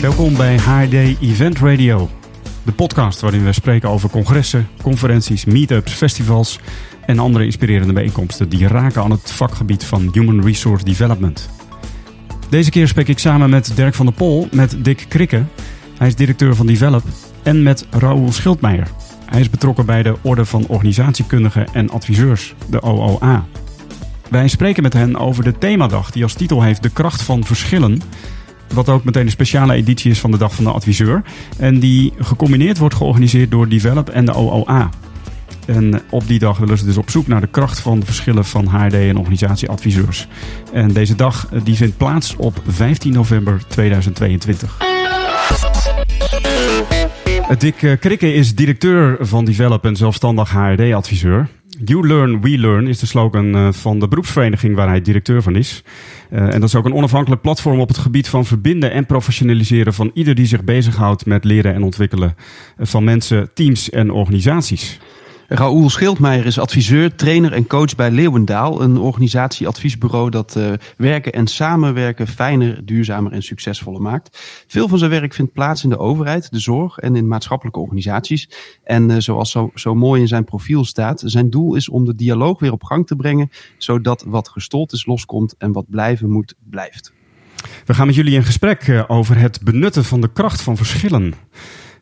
Welkom bij HD Event Radio, de podcast waarin we spreken over congressen, conferenties, meetups, festivals en andere inspirerende bijeenkomsten die raken aan het vakgebied van Human Resource Development. Deze keer spreek ik samen met Dirk van der Pol met Dick Krikke. Hij is directeur van Develop en met Raoul Schildmeijer. Hij is betrokken bij de Orde van Organisatiekundigen en Adviseurs, de OOA. Wij spreken met hen over de themadag die als titel heeft De kracht van verschillen. Wat ook meteen een speciale editie is van de Dag van de Adviseur. En die gecombineerd wordt georganiseerd door Develop en de OOA. En op die dag willen ze dus op zoek naar de kracht van de verschillen van HRD en organisatieadviseurs. En deze dag eh, die vindt plaats op 15 november 2022. Dick eh, Krikke is directeur van Develop en zelfstandig HRD-adviseur. You Learn, We Learn is de slogan eh, van de beroepsvereniging waar hij directeur van is. Uh, en dat is ook een onafhankelijk platform op het gebied van verbinden en professionaliseren van ieder die zich bezighoudt met leren en ontwikkelen van mensen, teams en organisaties. Raoul Schildmeijer is adviseur, trainer en coach bij Leeuwendaal, een organisatieadviesbureau dat uh, werken en samenwerken fijner, duurzamer en succesvoller maakt. Veel van zijn werk vindt plaats in de overheid, de zorg en in maatschappelijke organisaties. En uh, zoals zo, zo mooi in zijn profiel staat, zijn doel is om de dialoog weer op gang te brengen, zodat wat gestold is loskomt en wat blijven moet, blijft. We gaan met jullie in gesprek uh, over het benutten van de kracht van verschillen.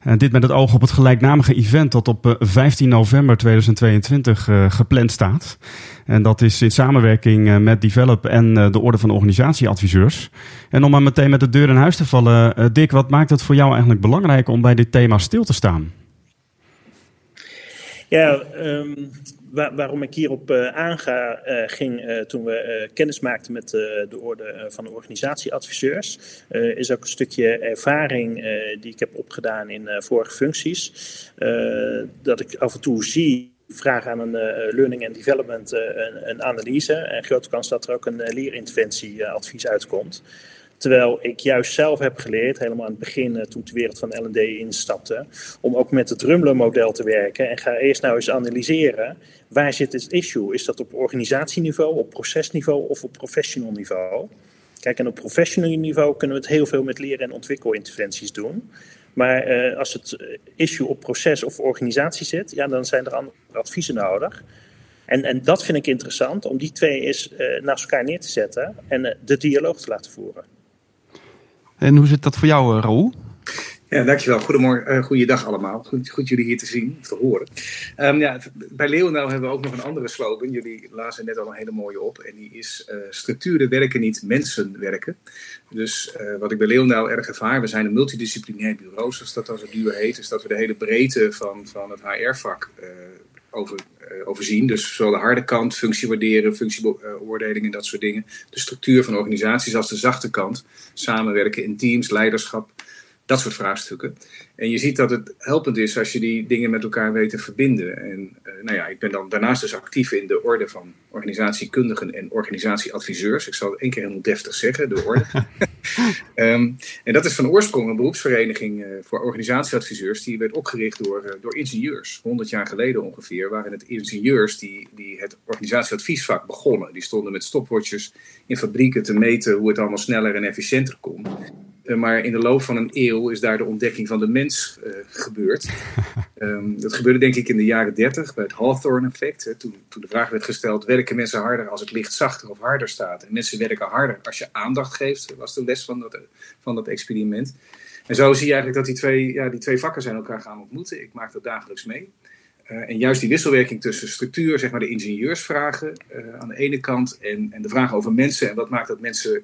Uh, dit met het oog op het gelijknamige event dat op uh, 15 november 2022 uh, gepland staat. En dat is in samenwerking met Develop en de Orde van Organisatieadviseurs. En om maar meteen met de deur in huis te vallen, Dick, wat maakt het voor jou eigenlijk belangrijk om bij dit thema stil te staan? Ja, um, waar, waarom ik hierop uh, aanga uh, ging uh, toen we kennis maakten met de orde van de organisatieadviseurs, is ook een stukje ervaring die ik heb opgedaan in vorige functies. dat ik af en toe zie vraag aan een learning and development een, analyse. En grote kans dat er ook een leerinterventieadvies uitkomt. Terwijl ik juist zelf heb geleerd, helemaal aan het begin, toen ik de wereld van L&D instapte, om ook met het Drumler-model te werken. En ga eerst nou eens analyseren, waar zit het issue? Is dat op organisatieniveau, op procesniveau of op professional niveau? Kijk, en op professional niveau kunnen we het heel veel met leren- en ontwikkelinterventies doen. Maar uh, als het issue op proces of organisatie zit, ja, dan zijn er andere adviezen nodig. En, en dat vind ik interessant, om die twee eens uh, naast elkaar neer te zetten en de dialoog te laten voeren. En hoe zit dat voor jou, Raoul? Ja, dankjewel. Goedemorgen, uh, goeiedag allemaal. Goed, goed jullie hier te zien, of te horen. Um, ja, bij Leeuwendaal hebben we ook nog een andere slogan. Jullie lazen net al een hele mooie op. En die is uh, structuren werken niet, mensen werken. Dus wat ik bij Leeuwendaal erg ervaar, we zijn een multidisciplinair bureau, zoals dat als het duur heet. is dat we de hele breedte van, van het HR-vak over, overzien. Dus zowel de harde kant, functiewaarderen, functiebeoordeling en dat soort dingen. De structuur van organisaties als de zachte kant. Samenwerken in teams, leiderschap dat soort vraagstukken. En je ziet dat het helpend is als je die dingen met elkaar weet te verbinden. En uh, nou ja, ik ben dan daarnaast dus actief in de orde van organisatiekundigen en organisatieadviseurs. Ik zal het één keer helemaal deftig zeggen, de orde. um, en dat is van oorsprong een beroepsvereniging uh, voor organisatieadviseurs. Die werd opgericht door, uh, door ingenieurs. 100 jaar geleden ongeveer waren het ingenieurs die, die het organisatieadviesvak begonnen. Die stonden met stopwatches in fabrieken te meten hoe het allemaal sneller en efficiënter kon. Maar in de loop van een eeuw is daar de ontdekking van de mens uh, gebeurd. um, dat gebeurde denk ik in de jaren 30 bij het Hawthorne-effect. Toen, toen, de vraag werd gesteld: werken mensen harder als het licht zachter of harder staat? En mensen werken harder als je aandacht geeft, was de les van dat, van dat experiment. En zo zie je eigenlijk dat die twee, ja, die twee vakken zijn elkaar gaan ontmoeten. Ik maak dat dagelijks mee. Uh, en juist die wisselwerking tussen structuur, zeg maar de ingenieursvragen uh, aan de ene kant en, en de vraag over mensen en wat maakt dat mensen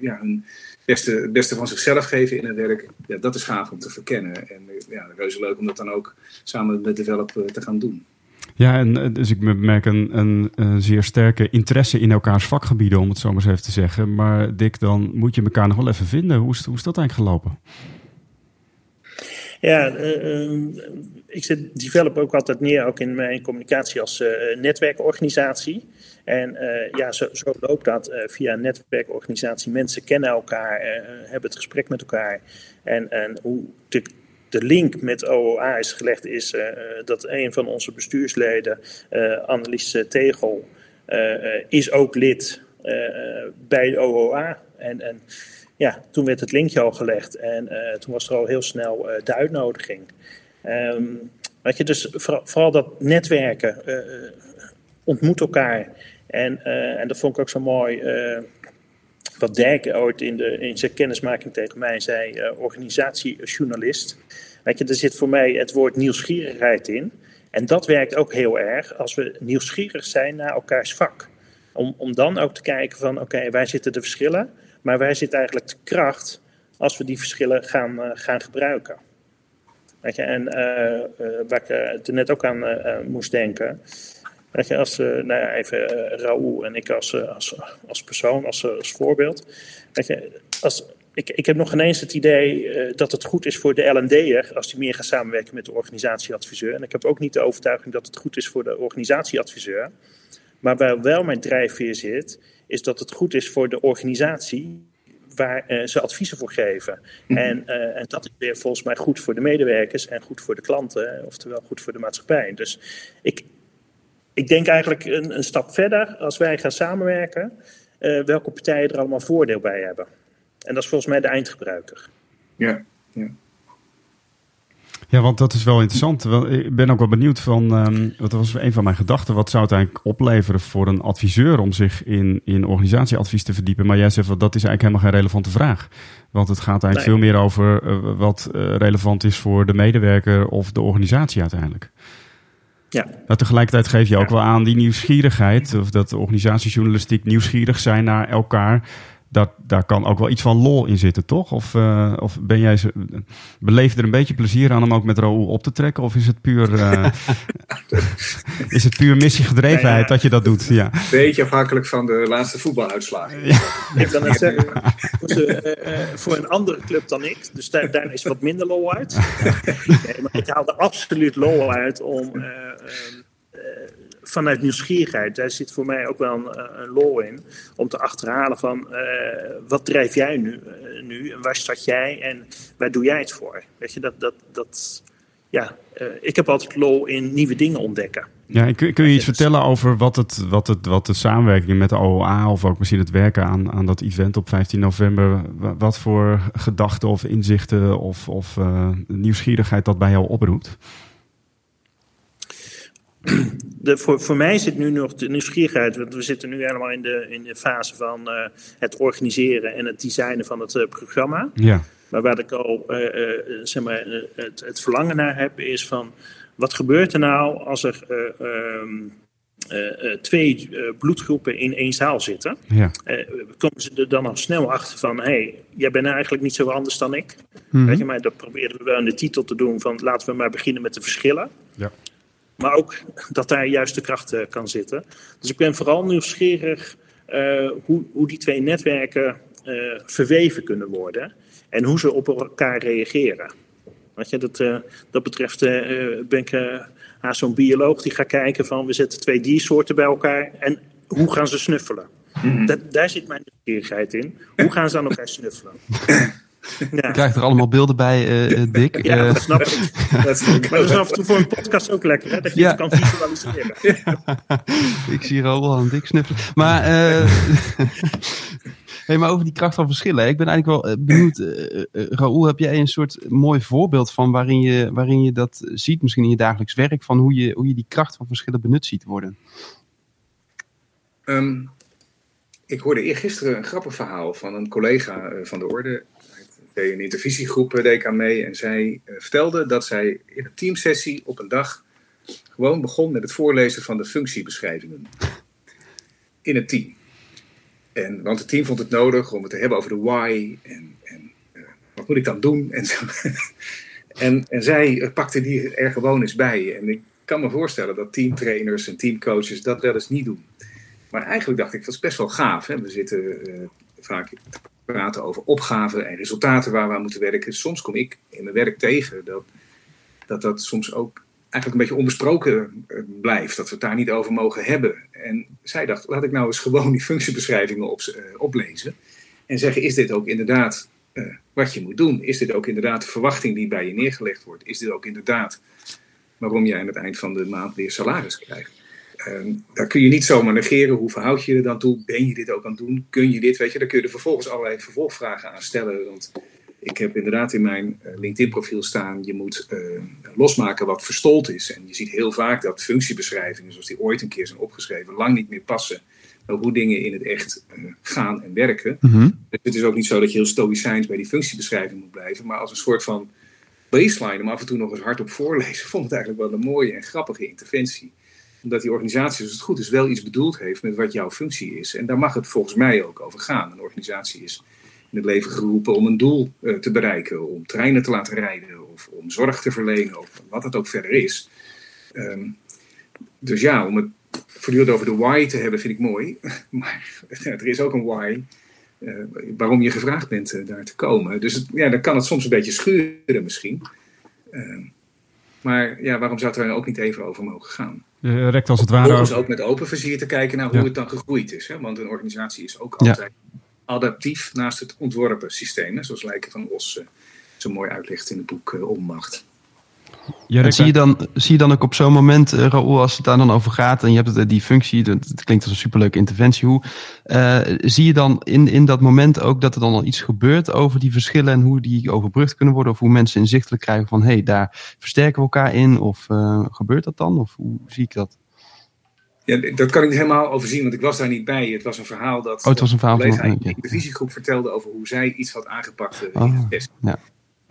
ja, hun beste, het beste van zichzelf geven in het werk, ja, dat is gaaf om te verkennen. En ja, reuze leuk om dat dan ook samen met Develop te gaan doen. Ja, en dus ik merk een, een, een, zeer sterke interesse in elkaars vakgebieden, om het zo maar eens even te zeggen. Maar Dick, dan moet je elkaar nog wel even vinden. Hoe is, hoe is dat eigenlijk gelopen? Ja, uh, ik zet Develop ook altijd neer, ook in mijn communicatie als uh, netwerkorganisatie. En ja, zo, zo, loopt dat via een netwerkorganisatie. Mensen kennen elkaar, hebben het gesprek met elkaar. En, en hoe de, de link met OOA is gelegd, is dat een van onze bestuursleden, Annelies Tegel, is ook lid bij OOA. En, en ja, toen werd het linkje al gelegd en toen was er al heel snel de uitnodiging. Um, weet je, dus vooral, dat netwerken, ontmoet elkaar. En, en dat vond ik ook zo mooi wat Dirk ooit in, de, in zijn kennismaking tegen mij zei, organisatiejournalist. Weet je, er zit voor mij het woord nieuwsgierigheid in. En dat werkt ook heel erg als we nieuwsgierig zijn naar elkaars vak. Om, om dan ook te kijken van, oké, waar zitten de verschillen? Maar waar zit eigenlijk de kracht als we die verschillen gaan, uh, gaan gebruiken? Weet je, en uh, waar ik er net ook aan moest denken Weet je, als, nou ja, even Raoul en ik als, als, als persoon, als, als voorbeeld. Weet je, als, ik, ik heb nog geen eens het idee dat het goed is voor de L&D'er als die meer gaat samenwerken met de organisatieadviseur. En ik heb ook niet de overtuiging dat het goed is voor de organisatieadviseur. Maar waar wel mijn drijfveer zit, is dat het goed is voor de organisatie waar ze adviezen voor geven. Mhm. en, en dat is weer volgens mij goed voor de medewerkers en goed voor de klanten, oftewel goed voor de maatschappij. Dus ik, ik denk eigenlijk een, een, stap verder als wij gaan samenwerken, uh, welke partijen er allemaal voordeel bij hebben. En dat is volgens mij de eindgebruiker. Ja, ja. Ja, want dat is wel interessant. Ik ben ook wel benieuwd van, um, wat was een van mijn gedachten, wat zou het eigenlijk opleveren voor een adviseur om zich in, in organisatieadvies te verdiepen? Maar jij zegt, dat is eigenlijk helemaal geen relevante vraag. Want het gaat eigenlijk veel meer over uh, wat uh, relevant is voor de medewerker of de organisatie uiteindelijk. Ja. Maar tegelijkertijd geef je ook wel aan die nieuwsgierigheid, of dat organisatiejournalistiek nieuwsgierig zijn naar elkaar dat, daar kan ook wel iets van lol in zitten, toch? Of, uh, of ben jij ze, beleef je er een beetje plezier aan om ook met Raoul op te trekken? Of is het puur, uh, is het puur missiegedrevenheid ja, dat je dat doet? Ja. Beetje afhankelijk van de laatste voetbaluitslagen. Ja. Ik kan het zeggen, uh, voor een andere club dan ik, dus daar, daar is wat minder lol uit. nee, maar ik haal er absoluut lol uit om vanuit nieuwsgierigheid, daar zit voor mij ook wel een, eh, een lol in. Om te achterhalen van uh, wat drijf jij nu, uh, nu en waar start jij en waar doe jij het voor? Weet je, dat, dat, dat ja, uh, ik heb altijd lol in nieuwe dingen ontdekken. Ja, kun, kun je iets vertellen over wat, het, wat, het, wat de samenwerking met de OOA of ook misschien het werken aan, aan dat event op 15 november, wat voor gedachten of inzichten of, of nieuwsgierigheid dat bij jou oproept? de, voor, voor mij zit nu nog de nieuwsgierigheid, want we zitten nu helemaal in de, in de fase van uh, het organiseren en het designen van het uh, programma. Ja. Maar waar ik al uh, zeg maar, het, het, verlangen naar heb, is van wat gebeurt er nou als er um, twee bloedgroepen in één zaal zitten? Ja. komen ze er dan al snel achter van, hé, hey, jij bent eigenlijk niet zo anders dan ik. Mm -hmm. Weet je, maar dat proberen we wel in de titel te doen van laten we maar beginnen met de verschillen. Ja. Maar ook dat daar juist de kracht uh, kan zitten. Dus ik ben vooral nieuwsgierig uh, hoe, hoe die twee netwerken uh, verweven kunnen worden. En hoe ze op elkaar reageren. Weet je, dat, dat betreft ben ik haast zo'n bioloog die gaat kijken van... we zetten twee diersoorten bij elkaar en hoe gaan ze snuffelen? Mm -hmm. dat, daar zit mijn nieuwsgierigheid in. Hoe gaan ze aan elkaar snuffelen? Ja. Je krijgt er allemaal beelden bij, uh, Dick. Ja, dat snap ik. dat maar dat is af en toe voor een podcast ook lekker, hè? dat je ja. het kan visualiseren. ik zie Raoul aan Dick snuffelen. Maar, uh, hey, maar over die kracht van verschillen. Ik ben eigenlijk wel benieuwd. Uh, Raoul, heb jij een soort mooi voorbeeld van waarin je, waarin je dat ziet, misschien in je dagelijks werk, van hoe je, hoe je die kracht van verschillen benut ziet worden? Um, ik hoorde eergisteren een grappig verhaal van een collega van de orde een intervisiegroep deed ik aan mee. En zij uh, vertelde dat zij in een teamsessie op een dag gewoon begon met het voorlezen van de functiebeschrijvingen. In het team. En, want het team vond het nodig om het te hebben over de why. En, en uh, wat moet ik dan doen? En, zo. en, en zij pakte die er gewoon eens bij. En ik kan me voorstellen dat teamtrainers en teamcoaches dat wel eens niet doen. Maar eigenlijk dacht ik, dat is best wel gaaf. Hè? We zitten uh, vaak praten over opgaven en resultaten waar we aan moeten werken. Soms kom ik in mijn werk tegen dat dat, dat soms ook eigenlijk een beetje onbesproken eh, blijft. Dat we het daar niet over mogen hebben. En zij dacht, laat ik nou eens gewoon die functiebeschrijvingen op, uh, oplezen. En zeggen, is dit ook inderdaad uh, wat je moet doen? Is dit ook inderdaad de verwachting die bij je neergelegd wordt? Is dit ook inderdaad waarom jij aan het eind van de maand weer salaris krijgt? Daar kun je niet zomaar negeren. Hoe verhoud je je er dan toe? Ben je dit ook aan het doen? Kun je dit? Weet je, daar kun je er vervolgens allerlei vervolgvragen aan stellen. Want ik heb inderdaad in mijn eh, LinkedIn-profiel staan: je moet uh, losmaken wat verstold is. En je ziet heel vaak dat functiebeschrijvingen, zoals die ooit een keer zijn opgeschreven, lang niet meer passen bij hoe dingen in het echt uh, gaan en werken. Mhm. Dus het is ook niet zo dat je heel stoïcijns bij die functiebeschrijving moet blijven, maar als een soort van baseline, om af en toe nog eens hardop voorlezen, vond het eigenlijk wel een mooie en grappige interventie omdat die organisatie, als het goed is, wel iets bedoeld heeft met wat jouw functie is. En daar mag het volgens mij ook over gaan. Een organisatie is in het leven geroepen om een doel uh, te bereiken, om treinen te laten rijden of om zorg te verlenen of wat het ook verder is. Um, dus ja, om het voortdurend over de why te hebben vind ik mooi. Maar er is ook een why uh, waarom je gevraagd bent uh, daar te komen. Dus ja, dan kan het soms een beetje schuren misschien. Uh, maar ja, waarom zou het er ook niet even over mogen gaan? Je rekt als het ware. Vervolgens ook met open vizier te kijken naar hoe Ja. het dan gegroeid is. Hè? Want een organisatie is ook altijd adaptief naast het ontworpen systeem. Hè? Zoals Lijken van Os eh, zo mooi uitlegt in het boek eh, Onmacht. En zie je, dan, zie je dan ook op zo'n moment, uh, Raoul, als het daar dan over gaat en je hebt het, die functie, dat, dat klinkt als een superleuke interventie, hoe uh, zie je dan in, in dat moment ook dat er dan al iets gebeurt over die verschillen en hoe die overbrugd kunnen worden? Of hoe mensen inzichtelijk krijgen van, hé, hey, daar versterken we elkaar in? Of uh, gebeurt dat dan? Of hoe zie ik dat? Ja, dat kan ik niet helemaal overzien, want ik was daar niet bij. Het was een verhaal dat oh, het was een verhaal van van, okay. de visiegroep vertelde over hoe zij iets had aangepakt uh, oh, in het test. Ja.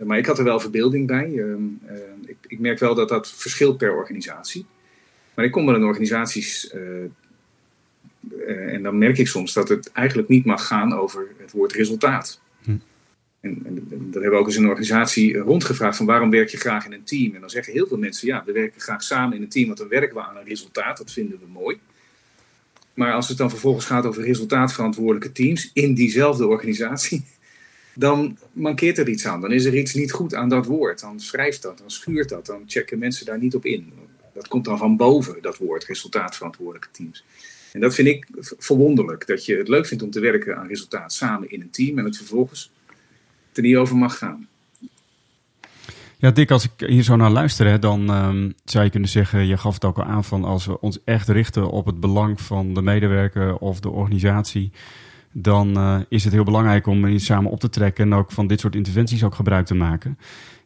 Maar ik had er wel verbeelding bij. Uh, uh, ik, ik, merk wel dat dat verschilt per organisatie. Maar ik kom wel in organisaties uh, en dan merk ik soms dat het eigenlijk niet mag gaan over het woord resultaat. Hm. En, en, en, dat hebben we ook eens in een organisatie rondgevraagd van waarom werk je graag in een team? En dan zeggen heel veel mensen ja, we werken graag samen in een team, want dan werken we aan een resultaat, dat vinden we mooi. Maar als het dan vervolgens gaat over resultaatverantwoordelijke teams in diezelfde organisatie, dan mankeert er iets aan. Dan is er iets niet goed aan dat woord. Dan schrijft dat, dan schuurt dat, dan checken mensen daar niet op in. Dat komt dan van boven, dat woord, resultaatverantwoordelijke teams. En dat vind ik verwonderlijk, dat je het leuk vindt om te werken aan resultaat samen in een team en het vervolgens er niet over mag gaan. Ja, Dick, als ik hier zo naar luister, dan um, zou je kunnen zeggen, je gaf het ook al aan van als we ons echt richten op het belang van de medewerker of de organisatie, dan uh, is het heel belangrijk om samen op te trekken en ook van dit soort interventies ook gebruik te maken.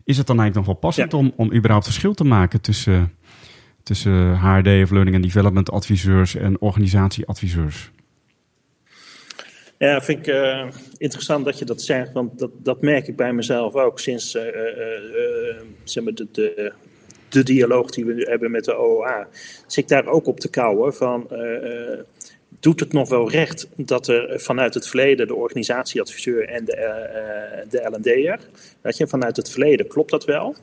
Is het dan eigenlijk nog wel passend ja. om, om überhaupt verschil te maken tussen, tussen HRD of Learning and Development adviseurs en organisatieadviseurs? Ja, vind ik uh, interessant dat je dat zegt, want dat, dat merk ik bij mezelf ook sinds uh, zeg maar de, de, de, dialoog die we nu hebben met de OOA. Zit ik daar ook op te kouwen van doet het nog wel recht dat er vanuit het verleden de organisatieadviseur en de, uh, de dat je vanuit het verleden klopt dat wel,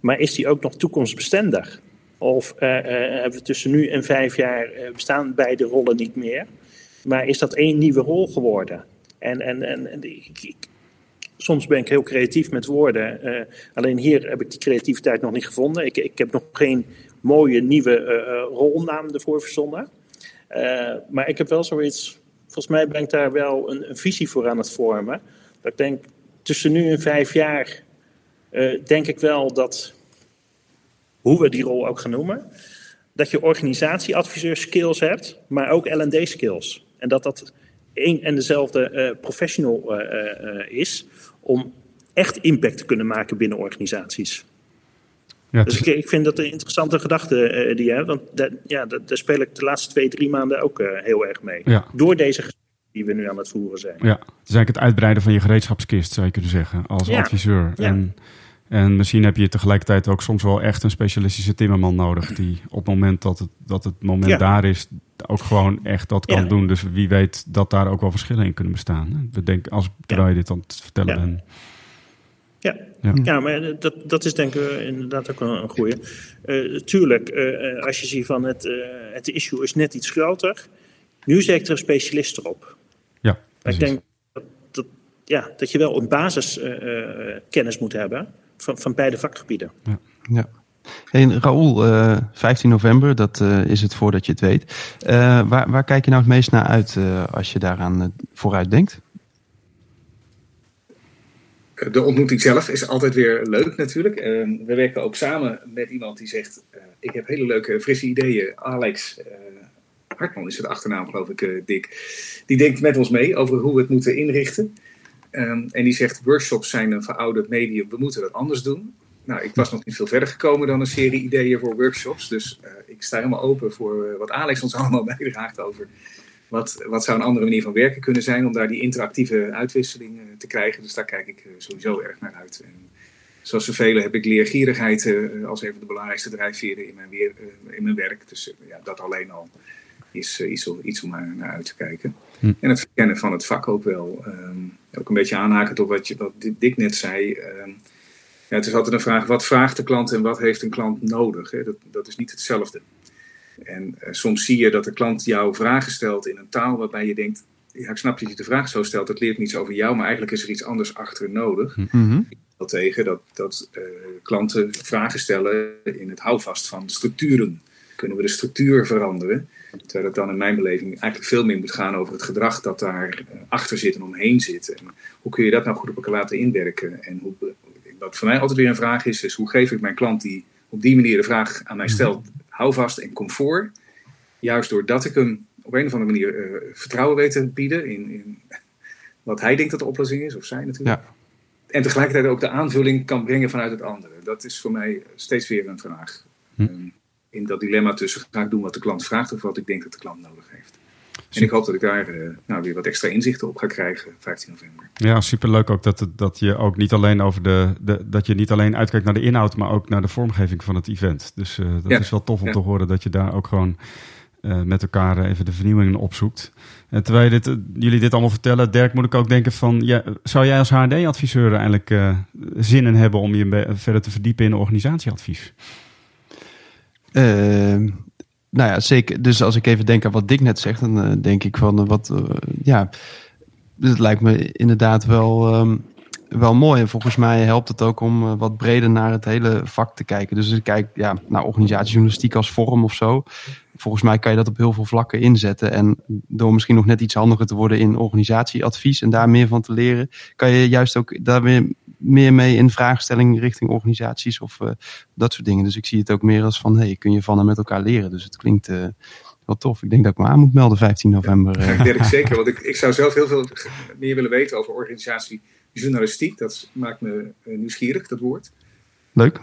maar is die ook nog toekomstbestendig? Of uh, uh, hebben we tussen nu en vijf jaar bestaan beide rollen niet meer, maar is dat één nieuwe rol geworden? En, en, en, ik, soms ben ik heel creatief met woorden, alleen hier heb ik die creativiteit nog niet gevonden. Ik, ik heb nog geen mooie nieuwe rolnaam ervoor verzonnen. Uh, maar ik heb wel zoiets, volgens mij ben ik daar wel een, visie voor aan het vormen. Dat ik denk, tussen nu en vijf jaar, uh, denk ik wel dat, hoe we die rol ook gaan noemen, dat je organisatieadviseur skills hebt, maar ook L&D skills. En dat dat één en dezelfde uh, professional is om echt impact te kunnen maken binnen organisaties. Ja, dus ik, ik, vind dat een interessante gedachte uh, die je hebt. Want dat, ja, dat, daar speel ik de laatste twee, drie maanden ook uh, heel erg mee. Ja. Door deze gesprekken die we nu aan het voeren zijn. Ja, het is eigenlijk het uitbreiden van je gereedschapskist, zou je kunnen zeggen, als ja. adviseur. Ja. En, en misschien heb je tegelijkertijd ook soms wel echt een specialistische timmerman nodig. Die op het moment dat het, dat het moment daar is, ook gewoon echt dat kan doen. Dus wie weet dat daar ook wel verschillen in kunnen bestaan. We denken, als, terwijl je dit aan het vertellen bent. Ja. Ja. Ja, maar dat, dat is denk ik eh, inderdaad ook een, goeie. Eh, tuurlijk, eh, eh, als je ziet van het, eh, het issue is net iets groter. Nu zet er een specialist erop. Ja, precies. ik denk dat, dat, ja, dat je wel een basiskennis moet hebben van, van beide vakgebieden. Ja. Hey, Raoul, eh 15 november, dat eh, is het voordat je het weet. Eh, waar, waar kijk je nou het meest naar uit eh, als je daaraan eh, vooruit denkt? De ontmoeting zelf is altijd weer leuk natuurlijk. Ehm, we werken ook samen met iemand die zegt, uh, ik heb hele leuke frisse ideeën. Alex uh, Hartman is het achternaam geloof ik, uh, Dick. Die denkt met ons mee over hoe we het moeten inrichten. Um, en die zegt, workshops zijn een verouderd medium, we moeten dat anders doen. Nou, ik was nog niet veel verder gekomen dan een serie ideeën voor workshops. Dus ik sta helemaal open voor wat Alex ons allemaal bijdraagt over wat, wat zou een andere manier van werken kunnen zijn om daar die interactieve uitwisseling te krijgen? Dus daar kijk ik sowieso erg naar uit. En zoals zoveel heb ik leergierigheid uh, als een van de belangrijkste drijfveren in mijn, weer, in mijn werk. Dus ja, dat alleen al is iets, iets, om naar, naar, uit te kijken. Hm. En het verkennen van het vak ook wel. Um, ook een beetje aanhakend op wat, je, wat Dick net zei. Um, ja, het is altijd een vraag, wat vraagt de klant en wat heeft een klant nodig? Hè? Dat, dat is niet hetzelfde. En uh, soms zie je dat de klant jou vragen stelt in een taal waarbij je denkt: ja, ik snap dat je de vraag zo stelt, dat leert niets over jou, maar eigenlijk is er iets anders achter nodig. Mm -hmm. Ik tegen dat, dat uh, klanten vragen stellen in het houvast van structuren. Kunnen we de structuur veranderen? Terwijl het dan in mijn beleving eigenlijk veel meer moet gaan over het gedrag dat daar uh, achter zit en omheen zit. En hoe kun je dat nou goed op elkaar laten inwerken? En hoe, wat voor mij altijd weer een vraag is, is hoe geef ik mijn klant die op die manier de vraag aan mij stelt, houvast en comfort. Juist doordat ik hem op een of andere manier uh, vertrouwen weet te bieden in, in, wat hij denkt dat de oplossing is, of zij natuurlijk. Ja. En tegelijkertijd ook de aanvulling kan brengen vanuit het andere. Dat is voor mij steeds weer een vraag. Hm. Um, in dat dilemma tussen ga ik doen wat de klant vraagt of wat ik denk dat de klant nodig heeft. En ik hoop dat ik daar uh, nou, weer wat extra inzichten op ga krijgen 15 november. Ja, superleuk ook dat, dat je ook niet alleen over de, de dat je niet alleen uitkijkt naar de inhoud, maar ook naar de vormgeving van het event. Dus uh, dat ja. is wel tof om ja. te horen dat je daar ook gewoon uh, met elkaar even de vernieuwingen opzoekt. En terwijl dit, jullie dit allemaal vertellen, Dirk, moet ik ook denken van, ja, zou jij als HRD-adviseur eigenlijk zin in hebben om je verder te verdiepen in organisatieadvies? Nou ja, zeker. Dus als ik even denk aan wat Dick net zegt, dan uh, denk ik van uh, wat, uh, ja, het lijkt me inderdaad wel, um, wel mooi. En volgens mij helpt het ook om wat breder naar het hele vak te kijken. Dus ik kijk ja, naar organisatiejournalistiek als vorm of zo. Volgens mij kan je dat op heel veel vlakken inzetten. En door misschien nog net iets handiger te worden in organisatieadvies en daar meer van te leren, kan je juist ook daar weer meer mee in vraagstelling richting organisaties of uh, dat soort dingen. Dus ik zie het ook meer als van, hey, kun je van en met elkaar leren. Dus het klinkt uh, wel tof. Ik denk dat ik me aan moet melden 15 november. Ja, dat denk ik zeker, want ik, ik zou zelf heel veel meer willen weten over organisatiejournalistiek. Dat maakt me nieuwsgierig, dat woord. Leuk.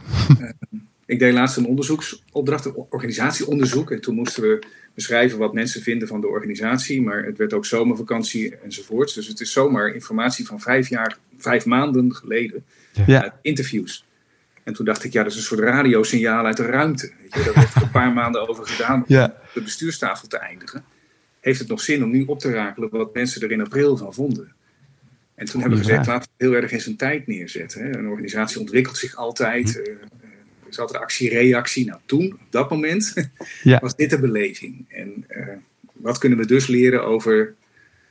ik deed laatst een onderzoeksopdracht, een organisatieonderzoek. En toen moesten we beschrijven wat mensen vinden van de organisatie. Maar het werd ook zomervakantie enzovoorts. Dus het is zomaar informatie van vijf jaar, vijf maanden geleden. Ja. Uh, interviews. En toen dacht ik, ja, dat is een soort radiosignaal uit de ruimte. Weet je, dat heeft er een paar maanden over gedaan om ja. de bestuurstafel te eindigen. Heeft het nog zin om nu op te rakelen wat mensen er in april van vonden? En toen hebben we gezegd, laten we het heel erg in zijn tijd neerzetten. Hè. Een organisatie ontwikkelt zich altijd. Uh, is altijd actie-reactie. Nou, toen, op dat moment, ja. was dit de beleving. En uh, wat kunnen we dus leren over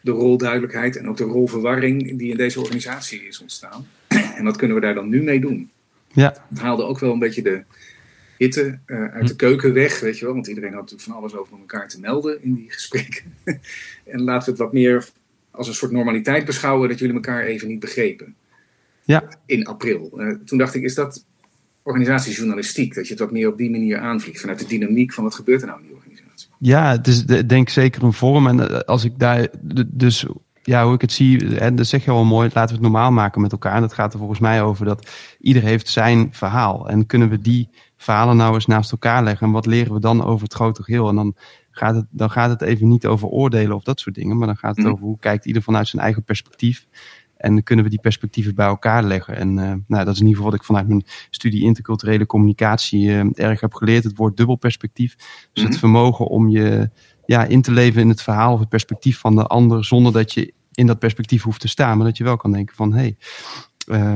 de rolduidelijkheid en ook de rolverwarring die in deze organisatie is ontstaan? en wat kunnen we daar dan nu mee doen? Ja. Het haalde ook wel een beetje de hitte uh, uit de keuken weg, weet je wel. Want iedereen had natuurlijk van alles over elkaar te melden in die gesprekken. en laten we het wat meer als een soort normaliteit beschouwen dat jullie elkaar even niet begrepen. Ja. In april. Uh, toen dacht ik, is dat organisatiejournalistiek. Dat je het wat meer op die manier aanvliegt. Vanuit de dynamiek van wat gebeurt er nou in die organisatie. Ja, het is denk ik zeker een vorm. En als ik daar dus ja, hoe ik het zie, en dat zeg je wel mooi, laten we het normaal maken met elkaar. En dat gaat er volgens mij over dat ieder heeft zijn verhaal. En kunnen we die verhalen nou eens naast elkaar leggen? En wat leren we dan over het grote geheel? En dan gaat het, dan gaat het even niet over oordelen of dat soort dingen. Maar dan gaat het mm. over hoe kijkt ieder vanuit zijn eigen perspectief. En kunnen we die perspectieven bij elkaar leggen? En uh, nou, dat is in ieder geval wat ik vanuit mijn studie interculturele communicatie uh, erg heb geleerd. Het woord dubbelperspectief. Dus mm-hmm. het vermogen om je ja, in te leven in het verhaal of het perspectief van de ander. Zonder dat je in dat perspectief hoeft te staan. Maar dat je wel kan denken van hé. Hey,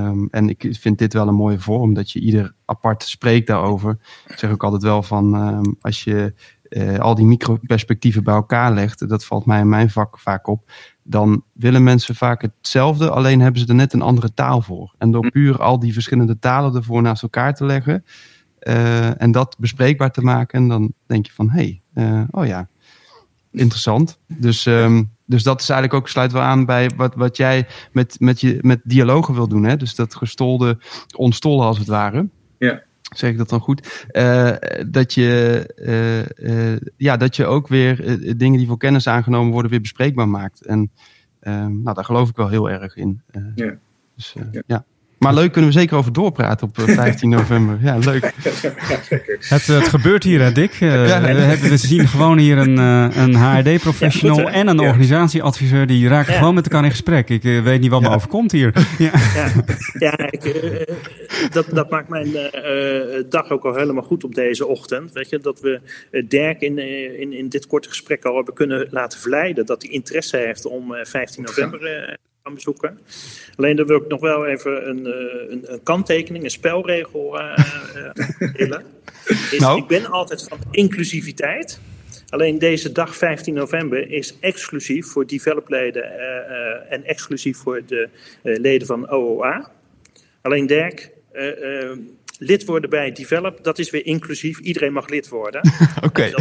um, en ik vind dit wel een mooie vorm. Dat je ieder apart spreekt daarover. Ik zeg ook altijd wel van um, als je uh, al die microperspectieven bij elkaar legt. Dat valt mij in mijn vak vaak op dan willen mensen vaak hetzelfde, alleen hebben ze er net een andere taal voor. En door puur al die verschillende talen ervoor naast elkaar te leggen uh, en dat bespreekbaar te maken, dan denk je van hé, hey, uh, oh ja, interessant. Dus um, dus dat is eigenlijk ook, sluit wel aan bij wat, wat jij met, met, je, met dialogen wil doen. Hè? Dus dat gestolde ontstollen als het ware. Ja. Zeg ik dat dan goed? Uh, dat, je, uh, uh, ja, dat je ook weer dingen die voor kennis aangenomen worden weer bespreekbaar maakt. En nou, daar geloof ik wel heel erg in. ja. Dus ja. ja. Maar leuk kunnen we zeker over doorpraten op 15 eh, november. Ja, leuk. Het, het gebeurt hier, hè, Dick. Uh, ja, we, we, zien gewoon hier een, uh, een HRD-professional ja, en een organisatieadviseur. Die raken gewoon met elkaar in gesprek. Ik uh, weet niet wat me overkomt hier. Ja, ja. ik, dat, dat maakt mijn dag ook al helemaal goed op deze ochtend. Weet je, dat we Dirk in, in, in dit korte gesprek al hebben kunnen laten verleiden. Dat hij interesse heeft om 15 november gaan bezoeken. Alleen dan wil ik nog wel even een, eh, een, een kanttekening, een spelregel uh, willen. nou. Ik ben altijd van inclusiviteit. Alleen deze dag 15 november is exclusief voor developleden uh, en exclusief voor de leden van OOA. Alleen Dirk, lid worden bij Develop, dat is weer inclusief. Iedereen mag lid worden. Oké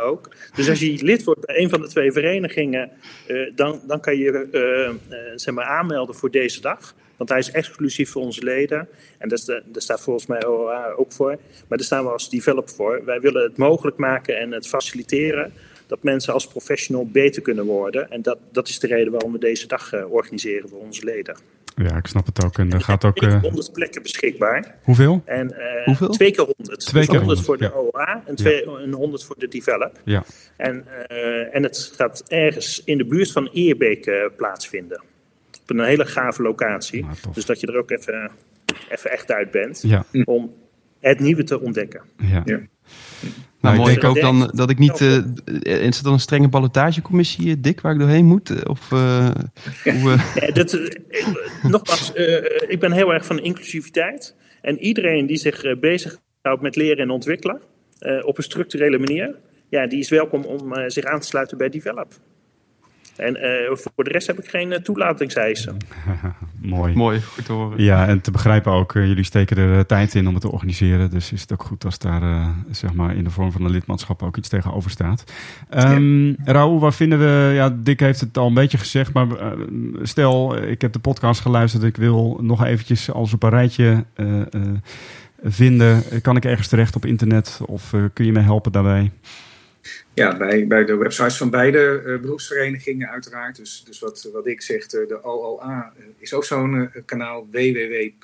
ook. Dus als je lid wordt bij een van de twee verenigingen, uh, dan, dan kan je uh, zeg maar aanmelden voor deze dag. Want hij is exclusief voor onze leden. En daar, daar staat volgens mij OOA ook voor. Maar daar staan we als developer voor. Wij willen het mogelijk maken en het faciliteren dat mensen als professional beter kunnen worden. En dat, dat is de reden waarom we deze dag organiseren voor onze leden. Ja, ik snap het ook. En er gaat ook. 100 plekken beschikbaar. Hoeveel? En, uh, Hoeveel? Twee keer 100. Twee dus keer 100 voor de OA en, twee, en 100 voor de Develop. Ja. En, uh, en het gaat ergens in de buurt van Eerbeek uh, plaatsvinden. Op een hele gave locatie. Nou, dus dat je er ook even, even echt uit bent. Ja. Om het nieuwe te ontdekken. Ja. Ja. Nou, ik denk ook dan dat ik niet. Uh, is het dan een strenge ballotagecommissie, Dick, waar ik doorheen moet? Of, uh, hoe, uh... ja, dat, nogmaals, ik ben heel erg van inclusiviteit. En iedereen die zich bezighoudt met leren en ontwikkelen op een structurele manier, ja, die is welkom om zich aan te sluiten bij Develop. En uh, voor de rest heb ik geen uh, toelatingseisen. Mooi. Mooi, goed te horen. Ja, en te begrijpen ook, uh, jullie steken er tijd in om het te organiseren. Dus is het ook goed als daar zeg maar in de vorm van een lidmaatschap ook iets tegenover staat. Um, ja. Raoul, waar vinden we, ja, Dick heeft het al een beetje gezegd, maar stel, ik heb de podcast geluisterd, ik wil nog eventjes alles op een rijtje vinden. Kan ik ergens terecht op internet of kun je mij helpen daarbij? Ja, bij, bij de websites van beide uh, beroepsverenigingen uiteraard. Dus, dus wat, wat ik zeg, de OOA uh, is ook zo'n uh, kanaal www.ooa.nl.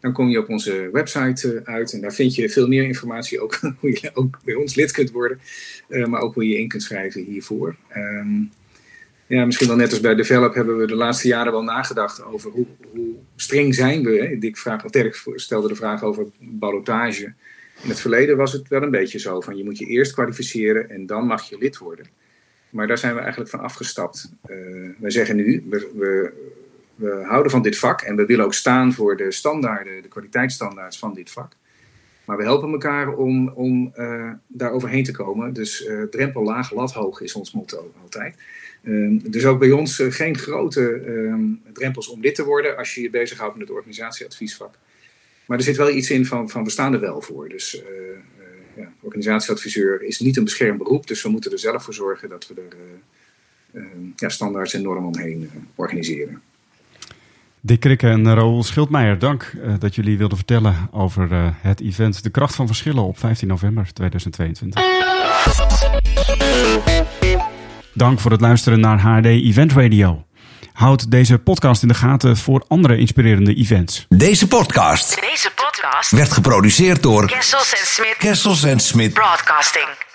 Dan kom je op onze website uit en daar vind je veel meer informatie. Ook hoe je ook bij ons lid kunt worden, maar ook hoe je in kunt schrijven hiervoor. Um, ja, misschien wel net als bij Develop hebben we de laatste jaren wel nagedacht over hoe, hoe streng zijn we. Hè? Dick vraag, Dirk stelde de vraag over ballotage. In het verleden was het wel een beetje zo van je moet je eerst kwalificeren en dan mag je lid worden. Maar daar zijn we eigenlijk van afgestapt. Uh, wij zeggen nu, we, we, we, houden van dit vak en we willen ook staan voor de standaarden, de kwaliteitsstandaards van dit vak. Maar we helpen elkaar om, om uh, daar overheen te komen. Dus uh, drempel laag, lat hoog is ons motto altijd. Uh, dus ook bij ons geen grote ehm, drempels om lid te worden als je je bezighoudt met het organisatieadviesvak. Maar er zit wel iets in van, van we staan er wel voor. Dus uh, uh, ja, organisatieadviseur is niet een beschermd beroep. Dus we moeten er zelf voor zorgen dat we er uh, ja, standaards en normen omheen organiseren. Dick Krikke en Raoul Schildmeijer, dank dat jullie wilden vertellen over het event De Kracht van Verschillen op 15 november 2022. Dank voor het luisteren naar HD Event Radio. Houd deze podcast in de gaten voor andere inspirerende events. Deze podcast, Deze podcast werd geproduceerd door Kessels Smit Broadcasting.